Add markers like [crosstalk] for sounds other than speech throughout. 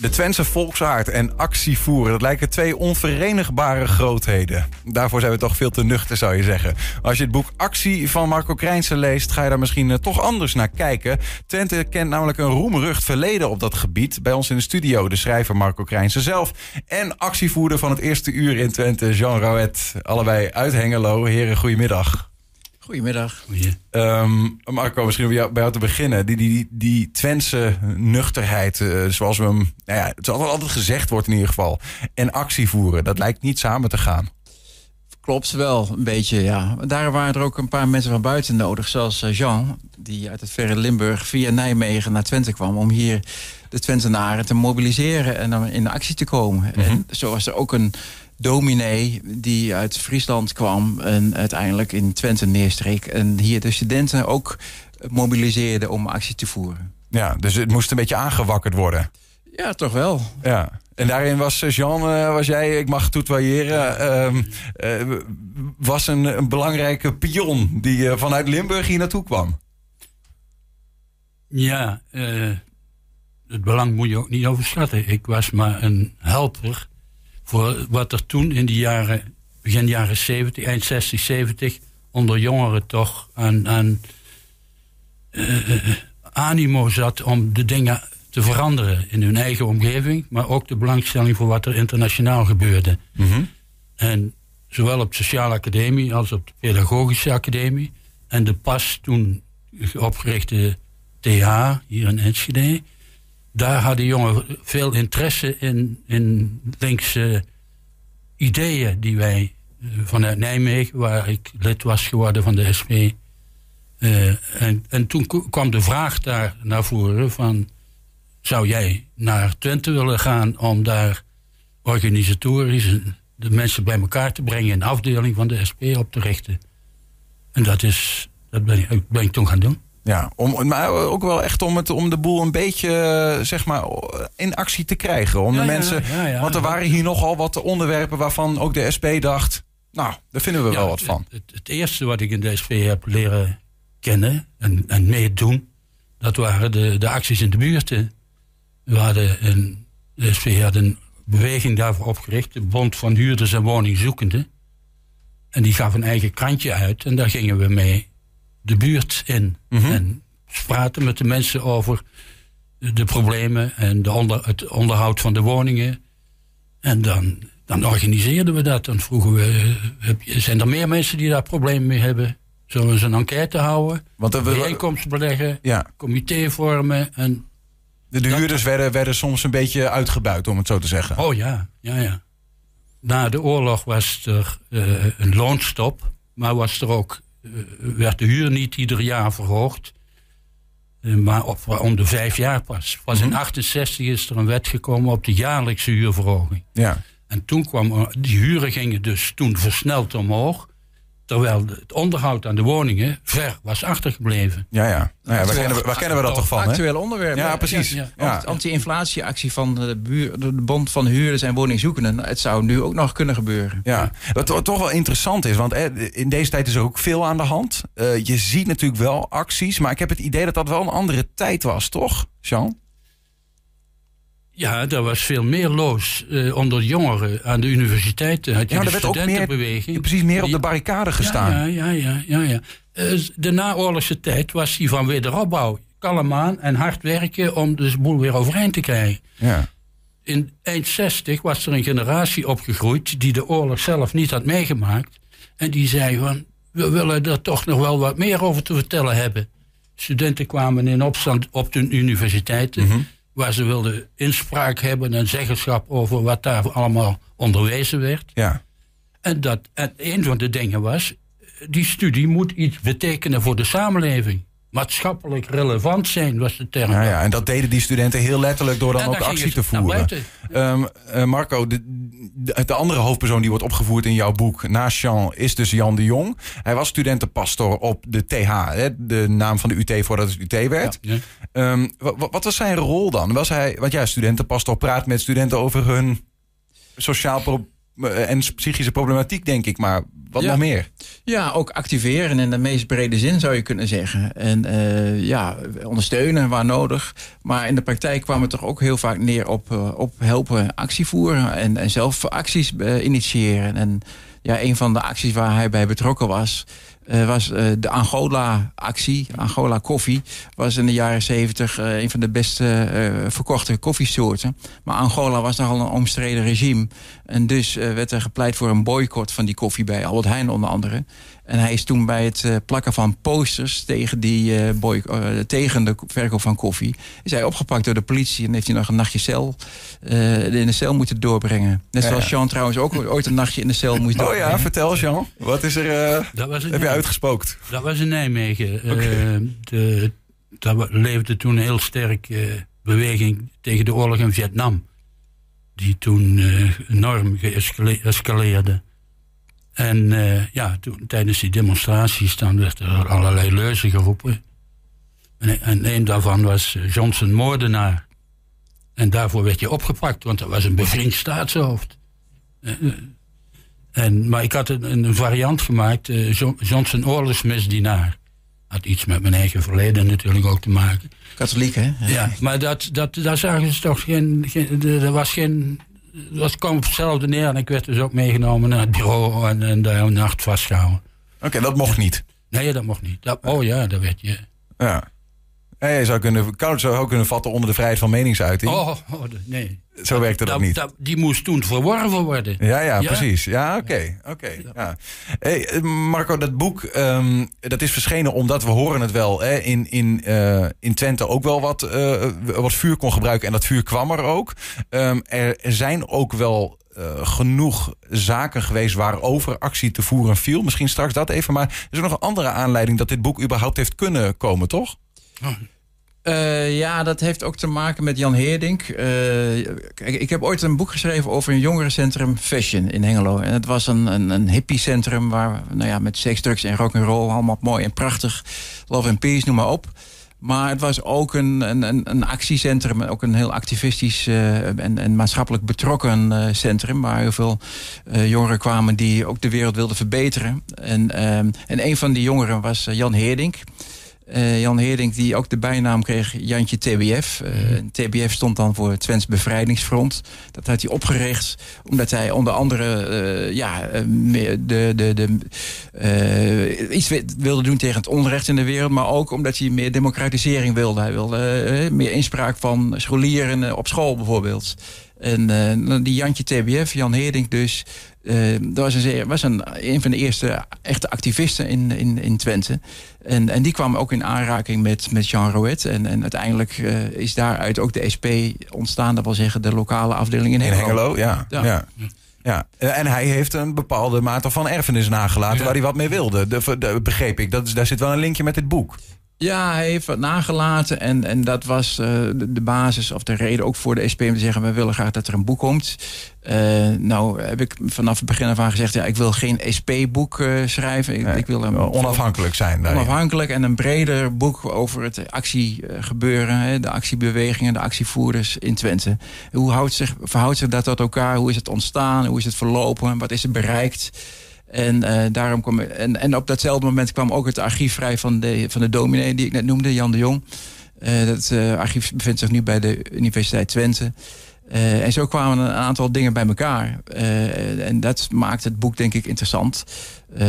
De Twentse volksaard en actievoeren, dat lijken twee onverenigbare grootheden. Daarvoor zijn we toch veel te nuchter, zou je zeggen. Als je het boek Actie van Marco Krijnsen leest, ga je daar misschien eh, toch anders naar kijken. Twente kent namelijk een roemrucht verleden op dat gebied. Bij ons in de studio de schrijver Marco Krijnsen zelf en actievoerder van het eerste uur in Twente, Jean Rouet. Allebei uit Hengelo. Heren, goedemiddag. Goedemiddag. Ehm, Marco, misschien bij jou, bij jou te beginnen. Die, die, die Twentse nuchterheid, eh, zoals we hem... Nou ja, het altijd, altijd gezegd wordt in ieder geval. En actie voeren, dat lijkt niet samen te gaan. Klopt wel, een beetje, ja. Daar waren er ook een paar mensen van buiten nodig. Zoals eh, Jean, die uit het verre Limburg via Nijmegen naar Twente kwam... om hier de Twentenaren te mobiliseren en dan in actie te komen. Mhm. En zo was er ook een dominee die uit Friesland kwam... en uiteindelijk in Twente neerstreek. En hier de studenten ook mobiliseerde om actie te voeren. Ja, dus het moest een beetje aangewakkerd worden. Ja, toch wel. Ja. En daarin was eh, Jean, eh, was jij, ik mag toetoyeren, ehm, eh, was een, een belangrijke pion die vanuit Limburg hier naartoe kwam. Ja, eh, het belang moet je ook niet overschatten. Ik was maar een helper voor wat er toen in de jaren, begin jaren 70, eind 60, 70, onder jongeren toch aan, aan eh, eh, animo zat om de dingen te veranderen in hun eigen omgeving, maar ook de belangstelling voor wat er internationaal gebeurde. En zowel op de sociale academie als op de pedagogische academie. En de pas toen opgerichte TH hier in Enschede. Daar hadden jongeren veel interesse in, in linkse ideeën die wij eh, vanuit Nijmegen, waar ik lid was geworden van de SP. eh, en, en toen kwam de vraag daar naar voren van... zou jij naar Twente willen gaan om daar organisatorisch de mensen bij elkaar te brengen... een afdeling van de SP op te richten? En dat, is, dat ben, ben ik toen gaan doen. Ja, om, maar ook wel echt om, het, om de boel een beetje eh, zeg maar, in actie te krijgen. Om Ja, de mensen, ja, ja. want er waren hier nogal wat onderwerpen waarvan ook de SP dacht... nou, daar vinden we wel wat van. Het, het, het eerste wat ik in de SP heb leren kennen en, en meedoen, dat waren de, de acties in de buurten. We hadden een, de SP had een beweging daarvoor opgericht, de Bond van Huurders en Woningzoekenden. En die gaf een eigen krantje uit en daar gingen we mee de buurt in. En praten met de mensen over de, problemen en de onder, het onderhoud van de woningen. En dan, dan organiseerden we dat. Dan vroegen we, heb zijn er meer mensen die daar problemen mee hebben? Zullen we eens een enquête houden? Want we- Bijeenkomst beleggen, Ja, comité vormen. En, de, de huurders werden, werden soms een beetje uitgebuit, om het zo te zeggen. oh ja, ja, ja. Na de oorlog was er eh, een loonstop. Maar was er ook, werd de huur niet ieder jaar verhoogd. Eh, maar op, om de vijf jaar pas. Pas in 68 is er een wet gekomen op de jaarlijkse huurverhoging. Ja. En toen kwam die huren gingen dus toen versneld omhoog. Terwijl het onderhoud aan de woningen ver was achtergebleven. Ja, ja. Nou ja waar, kennen we, waar kennen we dat toch van? Hè? Actueel onderwerp. Ja, precies. ja, Ja. Anti- Anti-inflatieactie van de, buur, de Bond van Huurders en Woningzoekenden. Het zou nu ook nog kunnen gebeuren. Ja, wat to- toch wel interessant is, want in deze tijd is er ook veel aan de hand. Eh, je ziet natuurlijk wel acties, maar ik heb het idee dat dat wel een andere tijd was, toch, Jean? Ja, er was veel meer los eh, onder jongeren aan de universiteiten. Had je Ja, de er werd ook meer, studentenbeweging. precies meer op de barricade gestaan. Ja, ja, ja, ja, ja. Eh, de naoorlogse tijd was die van wederopbouw. Kalm aan en hard werken om de boel weer overeind te krijgen. Ja. in eind 60 was er een generatie opgegroeid die de oorlog zelf niet had meegemaakt. En die zei van, we willen er toch nog wel wat meer over te vertellen hebben. Studenten kwamen in opstand op de universiteiten, waar ze wilden inspraak hebben en zeggenschap over wat daar allemaal onderwezen werd. ja. En, dat, en een van de dingen was, die studie moet iets betekenen voor de samenleving. Maatschappelijk relevant zijn, was de term. Ja, ja, en dat deden die studenten heel letterlijk door dan ook actie te voeren. Ehm, eh, Marco, de, de, de andere hoofdpersoon die wordt opgevoerd in jouw boek, naast Jean, is dus Jan de Jong. Hij was studentenpastor op de TH, hè, de naam van de UT voordat het UT werd. Ja. Ehm, wa- wa- wat was zijn rol dan? Was hij, want ja, studentenpastor praat met studenten over hun sociaal eh, en psychische problematiek, denk ik. Maar wat Ja. nog meer? Ja, ook activeren in de meest brede zin zou je kunnen zeggen. En eh, ja, ondersteunen waar nodig. Maar in de praktijk kwam het toch ook heel vaak neer op, eh, op helpen actie voeren en, en zelf acties eh, initiëren. En ja, een van de acties waar hij bij betrokken was, eh, was eh, de Angola-actie. Angola koffie was in de jaren zeventig eh, een van de beste eh, verkochte koffiesoorten. Maar Angola was nogal een omstreden regime. En dus werd er gepleit voor een boycott van die koffie bij Albert Heijn onder andere. En hij is toen bij het eh, plakken van posters tegen, die, eh, boy, eh, tegen de verkoop van koffie... is hij opgepakt door de politie en heeft hij nog een nachtje cel eh, in de cel moeten doorbrengen. Net zoals ja. Jean trouwens ook ooit een nachtje in de cel moest Oh doorbrengen. ja, vertel Jean. Wat is er, eh, Dat was heb je uitgespookt? dat was in Nijmegen. Eh, de, daar wa- leefde toen een heel sterk eh, beweging tegen de oorlog in Vietnam. Die toen eh, enorm geëscaleerde. En eh, ja, toen, tijdens die demonstraties dan werd er allerlei leuzen geroepen. En, en een daarvan was eh, Johnson moordenaar. En daarvoor werd je opgepakt, want dat was een bevriend staatshoofd. Eh, en, maar ik had een, een variant gemaakt, Jo- Johnson oorlogsmisdienaar. Had iets met mijn eigen verleden natuurlijk ook te maken. Katholiek, hè? Ja, maar dat, dat, daar zagen ze toch geen. geen er was geen. Dat kwam op hetzelfde neer en ik werd dus ook meegenomen naar het bureau en, en daar een nacht vastgehouden. Oké, dat mocht niet. Nee, dat mocht niet. Dat, oh ja, dat werd je. Ja. Je zou kunnen, kan het zo ook kunnen vatten onder de vrijheid van meningsuiting. Oh, oh, dat- nee. zo werkte dat, niet. die moest toen verworven worden. Ja, ja, Ja. precies. Ja, oké. oké. ja. Hey, Marco, dat boek ehm, dat is verschenen omdat we horen het wel hè, in, in, eh, in Twente ook wel wat, eh, wat vuur kon gebruiken. En dat vuur kwam er ook. Ehm, er zijn ook wel eh, genoeg zaken geweest waarover actie te voeren viel. Misschien straks dat even. Maar er is ook nog een andere aanleiding dat dit boek überhaupt heeft kunnen komen, toch? Eh, ja, dat heeft ook te maken met Jan Heerdink. Eh, kijk, ik heb ooit een boek geschreven over een jongerencentrum Fashion in Hengelo. En het was een, een, een hippiecentrum waar, nou ja, met seks, drugs en rock'n'roll, allemaal mooi en prachtig. Love and peace, noem maar op. Maar het was ook een, een, een, actiecentrum, ook een heel activistisch eh, en, maatschappelijk betrokken centrum. Waar heel veel jongeren kwamen die ook de wereld wilden verbeteren. En, ehm, en een van die jongeren was Jan Heerdink. Eh, Jan Heerdink die ook de bijnaam kreeg Jantje TBF. Eh, en TBF stond dan voor Twents Bevrijdingsfront. Dat had hij opgericht omdat hij onder andere eh, ja, de, de, de, iets wi- wilde doen tegen het onrecht in de wereld. Maar ook omdat hij meer democratisering wilde. Hij wilde meer inspraak van scholieren op school bijvoorbeeld. En eh, die Jantje TBF, Jan Heerdink dus... eh, dat was, een, was een, een van de eerste echte activisten in, in, in Twente. En, en die kwam ook in aanraking met, met Jean Rouet. En, en uiteindelijk eh, is daaruit ook de SP ontstaan. Dat wil zeggen de lokale afdeling in In Hengelo. Hengelo, ja. ja. Ja. ja. En hij heeft een bepaalde mate van erfenis nagelaten Ja. waar hij wat mee wilde. De, de- begreep ik. Dat is, daar zit wel een linkje met dit boek. Ja, hij heeft wat nagelaten. En, en dat was eh, de, de basis of de reden ook voor de SP om te zeggen... we willen graag dat er een boek komt. Eh, nou heb ik vanaf het begin af aan gezegd... ja, ik wil geen SP-boek eh, schrijven. Ik, Nee, ik wil een Onafhankelijk zijn. onafhankelijk en een breder boek over het actiegebeuren, hè, de actiebewegingen, de actievoerders in Twente. Hoe houdt zich, verhoudt zich dat tot elkaar? Hoe is het ontstaan? Hoe is het verlopen? Wat is er bereikt? En, eh, daarom kwam, en, en op datzelfde moment kwam ook het archief vrij van de, van de dominee die ik net noemde, Jan de Jong. Eh, dat eh, archief bevindt zich nu bij de Universiteit Twente. Eh, en zo kwamen een aantal dingen bij elkaar. Eh, en dat maakt het boek denk ik interessant. Eh,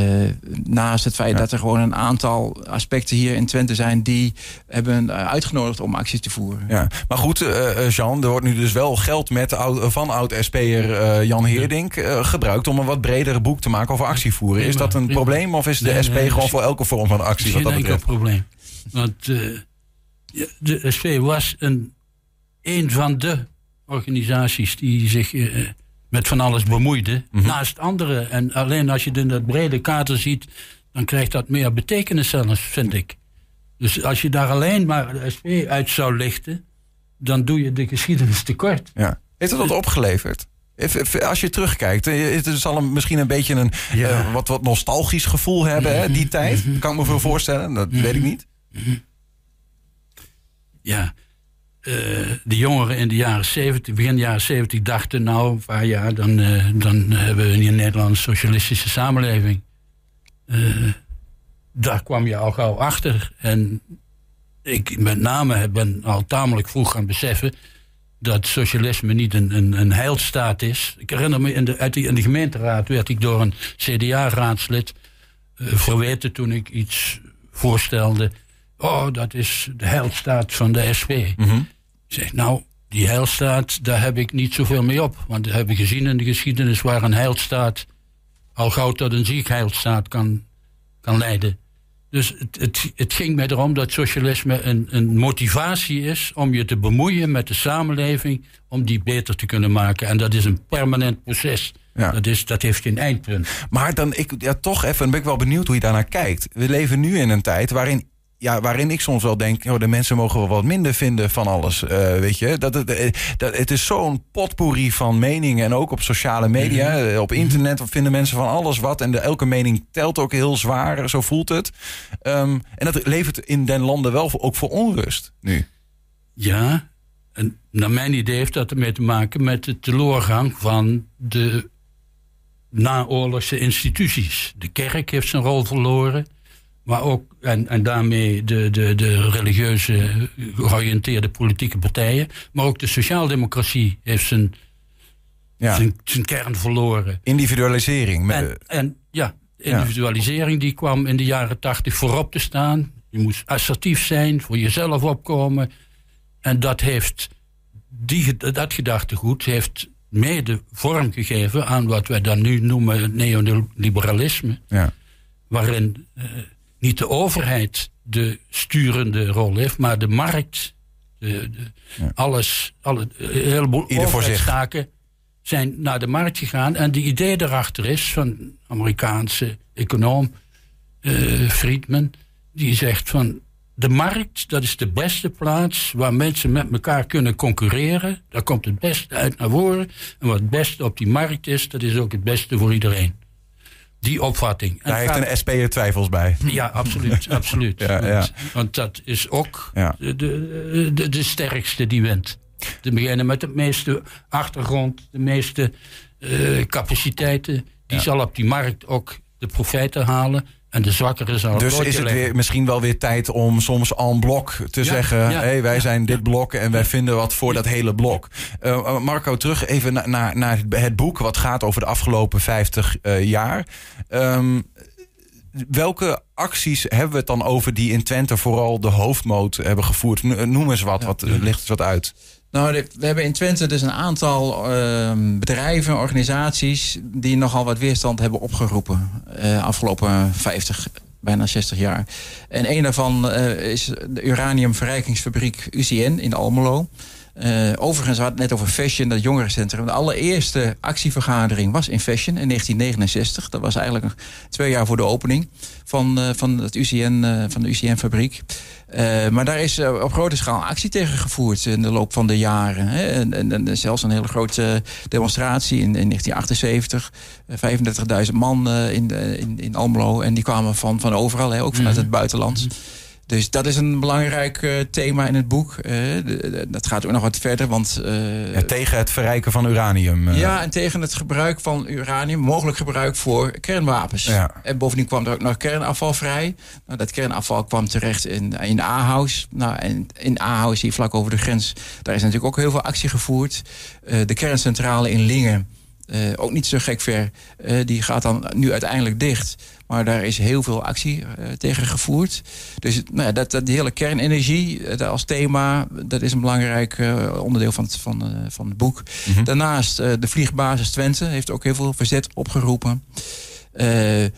naast het feit Ja. dat er gewoon een aantal aspecten hier in Twente zijn... die hebben uitgenodigd om acties te voeren. Ja. Maar goed, Jean, er wordt nu dus wel geld met oud- van oud-SP'er eh, Jan Heerdink eh, gebruikt om een wat bredere boek te maken over actievoeren. Is dat een prima. probleem of is de Nee, SP nee, gewoon is- voor elke vorm van actie wat dat enkel betreft? probleem. Want eh, de SP was een, een van de organisaties die zich eh, met van alles bemoeide. Mhm. Naast andere. En alleen als je het in dat brede kader ziet, dan krijgt dat meer betekenis zelfs, vind ik. Dus als je daar alleen maar de SP uit zou lichten, dan doe je de geschiedenis tekort. Ja. Heeft het wat opgeleverd? Als je terugkijkt, eh, het zal een, misschien een beetje een Ja. eh, wat, wat nostalgisch gevoel hebben, hè, die tijd. Kan ik me veel voorstellen, dat weet ik niet. ja, eh, de jongeren in de jaren 70, begin jaren 70 dachten, nou, een paar dan, eh, dan hebben we in Nederland een socialistische samenleving. Uh, daar kwam je al gauw achter. En ik met name ben al tamelijk vroeg gaan beseffen dat socialisme niet een, een, een heilstaat is. Ik herinner me, in de, uit in de gemeenteraad werd ik door een CDA-raadslid uh, verweten toen ik iets voorstelde. Oh, dat is de heilstaat van de SP. Mhm. Ik zeg, nou, die heilstaat, daar heb ik niet zoveel mee op. Want we hebben gezien in de geschiedenis waar een heilstaat al gauw tot een ziekheilstaat kan, kan leiden. Dus het, het, het ging mij erom dat socialisme een, een motivatie is om je te bemoeien met de samenleving, om die beter te kunnen maken. En dat is een permanent proces. Ja. Dat, is, dat heeft geen eindpunt. Maar dan, ik, ja, toch even, ben ik wel benieuwd hoe je daarnaar kijkt. We leven nu in een tijd waarin ja, waarin ik soms wel denk, oh, de mensen mogen wel wat minder vinden van alles. eh, weet je, dat het, eh, dat, het is zo'n potpourri van meningen. En ook op sociale media, Mhm. eh, op internet vinden mensen van alles wat. En de, elke mening telt ook heel zwaar, zo voelt het. Ehm, en dat levert in den landen wel ook voor onrust nu. Ja, en naar mijn idee heeft dat ermee te maken met de teleurgang van de naoorlogse instituties. De kerk heeft zijn rol verloren, maar ook, en, en daarmee de, de, de religieuze georiënteerde politieke partijen, maar ook de sociaaldemocratie heeft zijn, Ja. zijn, zijn kern verloren. Individualisering. Met, En, en ja, individualisering die kwam in de jaren tachtig voorop te staan. Je moest assertief zijn, voor jezelf opkomen. En dat heeft, die, dat gedachtegoed heeft mede vorm gegeven aan wat wij dan nu noemen het neoliberalisme. ja. Waarin eh, niet de overheid de sturende rol heeft, maar de markt. De, de, Alles, alle, een heleboel overheidstaken zijn naar de markt gegaan. En de idee daarachter is van Amerikaanse econoom, eh, Friedman, die zegt van de markt, dat is de beste plaats waar mensen met elkaar kunnen concurreren. Daar komt het beste uit naar voren. En wat het beste op die markt is, dat is ook het beste voor iedereen. Die opvatting. En Daar heeft gaat- een SP'er twijfels bij. ja, absoluut. [laughs] absoluut. Ja, want, ja. want dat is ook Ja. de, de, de, sterkste die wint. Te beginnen met de meeste achtergrond, de meeste eh, capaciteiten. Die zal op die markt ook de profijten halen. En de zwakkere zal Dus is het weer misschien wel weer tijd om soms en blok te zeggen: ja, hey, wij ja, zijn dit blok en wij vinden wat voor dat hele blok. Eh, Marco, terug even na- naar, naar het- het boek, wat gaat over de afgelopen 50 eh, jaar. Ehm, welke acties hebben we het dan over die in Twente vooral de hoofdmoot hebben gevoerd? No- Noem eens wat, wat ligt eens wat uit. Nou, we hebben in Twente dus een aantal ehm, bedrijven, organisaties... die nogal wat weerstand hebben opgeroepen. eh afgelopen 50, bijna 60 jaar. En een daarvan eh, is de uraniumverrijkingsfabriek UCN in Almelo. Eh, overigens, we hadden het net over Fashion, dat jongerencentrum. De allereerste actievergadering was in Fashion in 1969. Dat was eigenlijk twee jaar voor de opening van, eh, van, het UCN, eh, van de UCN-fabriek. Maar daar is op grote schaal actie tegen gevoerd in de loop van de jaren. Hè. En, en, en zelfs een hele grote demonstratie in, in 1978. Eh, 35.000 man in, in, in Almelo. En die kwamen van, van overal, hè, ook vanuit het buitenland. Dus dat is een belangrijk eh, thema in het boek. Eh, de- dat gaat ook nog wat verder, want... eh, Ja, tegen het verrijken van uranium. ja, en tegen het gebruik van uranium, mogelijk gebruik voor kernwapens. Ja. En bovendien kwam er ook nog kernafval vrij. Nou, dat kernafval kwam terecht in, in Ahaus. Nou, en in Ahaus, hier vlak over de grens, daar is natuurlijk ook heel veel actie gevoerd. De kerncentrale in Lingen, eh, ook niet zo gek ver, eh, die gaat dan nu uiteindelijk dicht. Maar daar is heel veel actie eh, tegen gevoerd. Dus nou ja, dat, dat, die hele kernenergie als thema, dat is een belangrijk onderdeel van het, van, van het boek. Daarnaast eh, de vliegbasis Twente heeft ook heel veel verzet opgeroepen.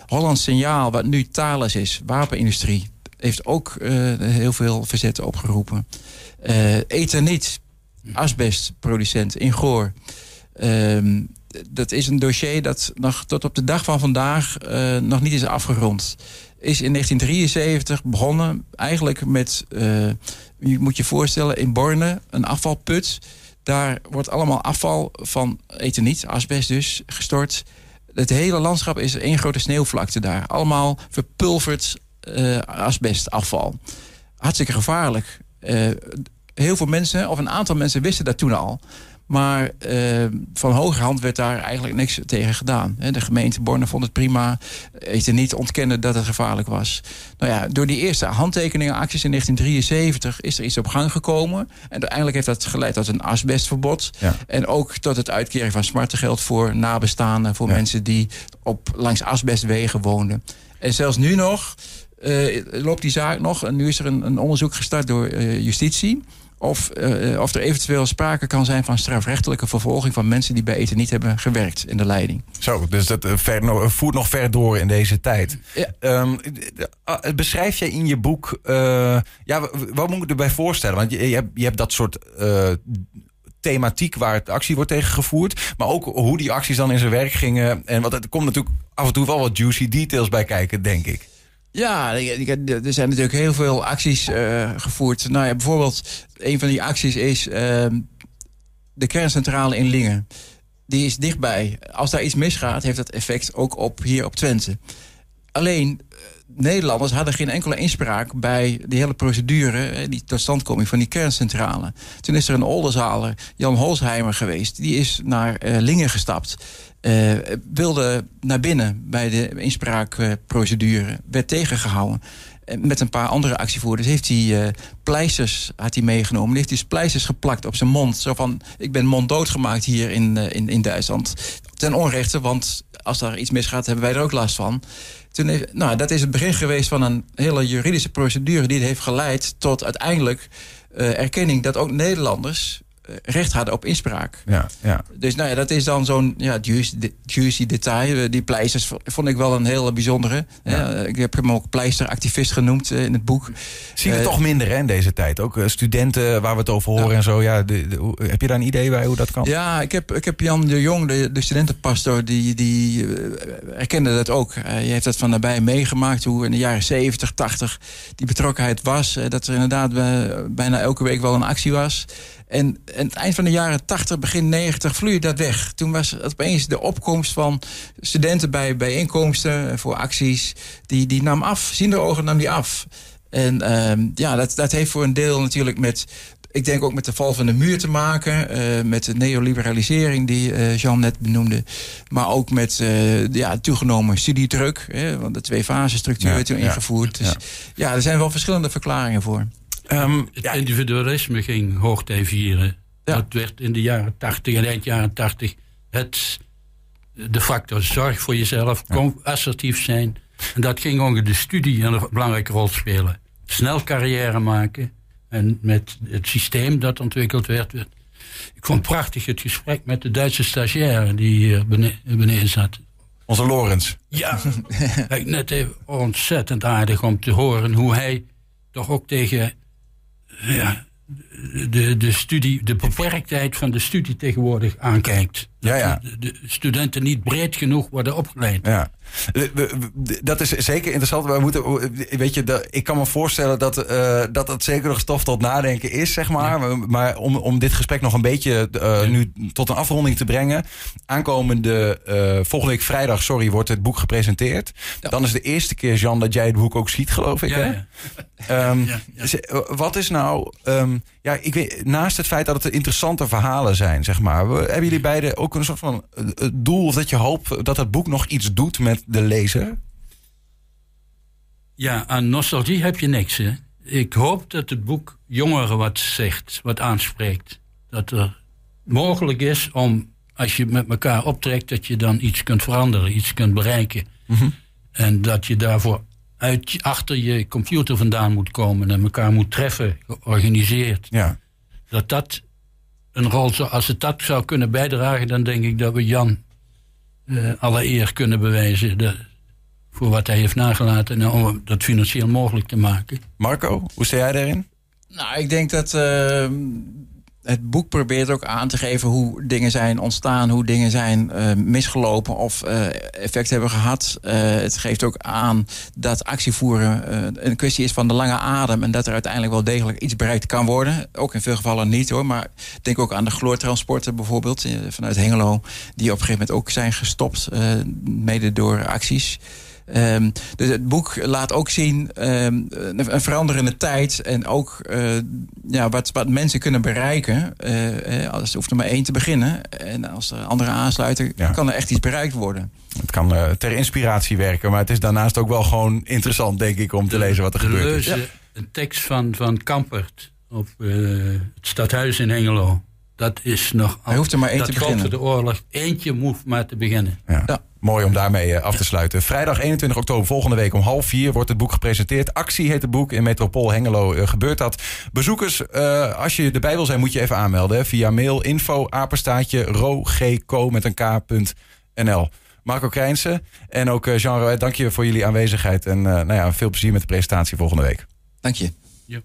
Hollands Signaal, wat nu Thales is, wapenindustrie, heeft ook heel veel verzet opgeroepen. Ethernet, asbestproducent in Goor. Ehm, dat is een dossier dat nog tot op de dag van vandaag eh, nog niet is afgerond. Is in 1973 begonnen, eigenlijk met, eh, je moet je voorstellen, in Borne, een afvalput. Daar wordt allemaal afval van etherniet, asbest dus, gestort. Het hele landschap is één grote sneeuwvlakte daar. Allemaal verpulverd eh, asbestafval. Hartstikke gevaarlijk. Heel veel mensen, of een aantal mensen wisten dat toen al. Maar uh, van hogerhand werd daar eigenlijk niks tegen gedaan. De gemeente Borne vond het prima. Heeft niet ontkennen dat het gevaarlijk was. Nou ja, door die eerste handtekeningenacties in 1973 is er iets op gang gekomen. En uiteindelijk heeft dat geleid tot een asbestverbod. En ook tot het uitkeren van smartengeld voor nabestaanden. Voor mensen die op, langs asbestwegen woonden. En zelfs nu nog uh, loopt die zaak nog. En nu is er een, een onderzoek gestart door uh, justitie. Of, uh, of er eventueel sprake kan zijn van strafrechtelijke vervolging van mensen die bij eten niet hebben gewerkt in de leiding. Zo, dus dat ver, voert nog ver door in deze tijd. Ja. Um, beschrijf jij in je boek, ja, wat moet ik erbij voorstellen? Want je, je, hebt, je hebt dat soort thematiek waar het actie wordt tegen gevoerd. Maar ook hoe die acties dan in zijn werk gingen. En wat er komt natuurlijk af en toe wel wat juicy details bij kijken, denk ik. Ja, er zijn natuurlijk heel veel acties uh, gevoerd. Nou ja, bijvoorbeeld, een van die acties is uh, de kerncentrale in Lingen. Die is dichtbij. Als daar iets misgaat, heeft dat effect ook op hier op Twente. Alleen, Nederlanders hadden geen enkele inspraak bij die hele procedure, die totstandkoming van die kerncentrale. Toen is er een olderzaler, Jan Holsheimer, geweest. Die is naar uh, Lingen gestapt. Uh, wilde naar binnen bij de inspraakprocedure. Werd tegengehouden. Met een paar andere actievoerders heeft hij pleisters had hij meegenomen. Heeft hij dus pleisters geplakt op zijn mond. Zo van, ik ben monddood gemaakt hier in, in, in Duitsland. Ten onrechte, want als er iets misgaat, hebben wij er ook last van. Toen nou, dat is het begin geweest van een hele juridische procedure... die heeft geleid tot uiteindelijk uh, erkenning dat ook Nederlanders eh, recht hadden op inspraak. Ja, ja. Dus nou ja, dat is dan zo'n ja, juicy, juicy detail. Eh, die pleisters vond ik wel een hele bijzondere. Ja. ik heb hem ook pleisteractivist genoemd uh, in het boek. Zie je uh, toch minder hè, in deze tijd? Ook studenten waar we het over horen en zo. Ja, de, de, heb je daar een idee bij hoe dat kan? Ja, ik heb, ik heb Jan de Jong, de, de studentenpastor, die, die erkende dat ook. Hij heeft dat van nabij meegemaakt, hoe in de jaren 70, 80 die betrokkenheid was. dat er inderdaad bijna elke week wel een actie was. En aan het eind van de jaren 80, begin 90 vloeide dat weg. Toen was het opeens de opkomst van studenten bij bijeenkomsten voor acties. Die, die nam af, zien de ogen nam die af. En uh, ja, dat, dat heeft voor een deel natuurlijk met ik denk ook met de val van de muur te maken. Uh, met de neoliberalisering die uh, Jean net benoemde. Maar ook met uh, ja, toegenomen studiedruk. Hè, want de twee fase structuur ja, toen ingevoerd. Dus ja, er zijn wel verschillende verklaringen voor. Um, het ja. individualisme ging hoogtij vieren. Ja. Dat werd in de jaren 80 en eind jaren 80 het, de factor zorg voor jezelf, ja. assertief zijn. En dat ging onder de studie een belangrijke rol spelen. Snel carrière maken en met het systeem dat ontwikkeld werd. Ik vond prachtig het gesprek met de Duitse stagiaire die hier beneden, beneden zat. Onze Lorenz. Ja, [laughs] net even ontzettend aardig om te horen hoe hij toch ook tegen ja, de, de, studie, de beperktheid van de studie tegenwoordig aankijkt. Ja, ja. De, de, studenten niet breed genoeg worden opgeleid. Ja. Dat is zeker interessant. We moeten, weet je, ik kan me voorstellen dat, uh, dat het zeker nog stof tot nadenken is, zeg maar. Ja. Maar om, om dit gesprek nog een beetje uh, ja. nu tot een afronding te brengen. Aankomende uh, volgende week vrijdag, sorry, wordt het boek gepresenteerd. Ja. Dan is de eerste keer, Jan, dat jij het boek ook ziet, geloof ik. Hè? Um, wat is nou, um, ja, ik weet, naast het feit dat het interessante verhalen zijn, zeg maar. Hebben jullie beiden ook een soort van doel of dat je hoopt dat het boek nog iets doet met de lezer? Ja, aan nostalgie heb je niks. Hè? Ik hoop dat het boek jongeren wat zegt, wat aanspreekt. Dat er mogelijk is om, als je met elkaar optrekt, dat je dan iets kunt veranderen, iets kunt bereiken. Mm -hmm. En dat je daarvoor uit, achter je computer vandaan moet komen en elkaar moet treffen, georganiseerd. Ja. Dat dat een rol zou, als het dat zou kunnen bijdragen, dan denk ik dat we Jan uh, alle eer kunnen bewijzen de, voor wat hij heeft nagelaten en om dat financieel mogelijk te maken. Marco, hoe sta jij daarin? Nou, ik denk dat uh, het boek probeert ook aan te geven hoe dingen zijn ontstaan, hoe dingen zijn uh, misgelopen of uh, effect hebben gehad. Uh, het geeft ook aan dat actievoeren een kwestie is van de lange adem en dat er uiteindelijk wel degelijk iets bereikt kan worden. Ook in veel gevallen niet hoor, maar denk ook aan de chloortransporten bijvoorbeeld vanuit Hengelo, die op een gegeven moment ook zijn gestopt, mede door acties. Ehm, dus het boek laat ook zien ehm, een, een veranderende tijd. En ook eh, ja, wat, wat mensen kunnen bereiken. eh, eh, als er hoeft er maar één te beginnen. En als er andere aansluiten, Ja. kan er echt iets bereikt worden. Het kan eh, ter inspiratie werken, maar het is daarnaast ook wel gewoon interessant, denk ik, om te lezen wat er gebeurt. is. Een tekst van, van Kampert op eh, het stadhuis in Hengelo. Dat is nog... Hij hoeft er maar één te beginnen. voor de oorlog. Eentje hoeft maar te beginnen. Ja. Ja. Mooi om daarmee eh, af te sluiten. Vrijdag 21 oktober volgende week om half vier wordt het boek gepresenteerd. Actie heet het boek. In Metropool Hengelo eh, gebeurt dat. Bezoekers, eh, als je erbij wil zijn, moet je even aanmelden. hè, via mail info apenstaatje rogco met een k.nl. Marco Krijnsen en ook Jean Roet, dank je voor jullie aanwezigheid. En eh, nou ja, veel plezier met de presentatie volgende week. Dank je. Ja.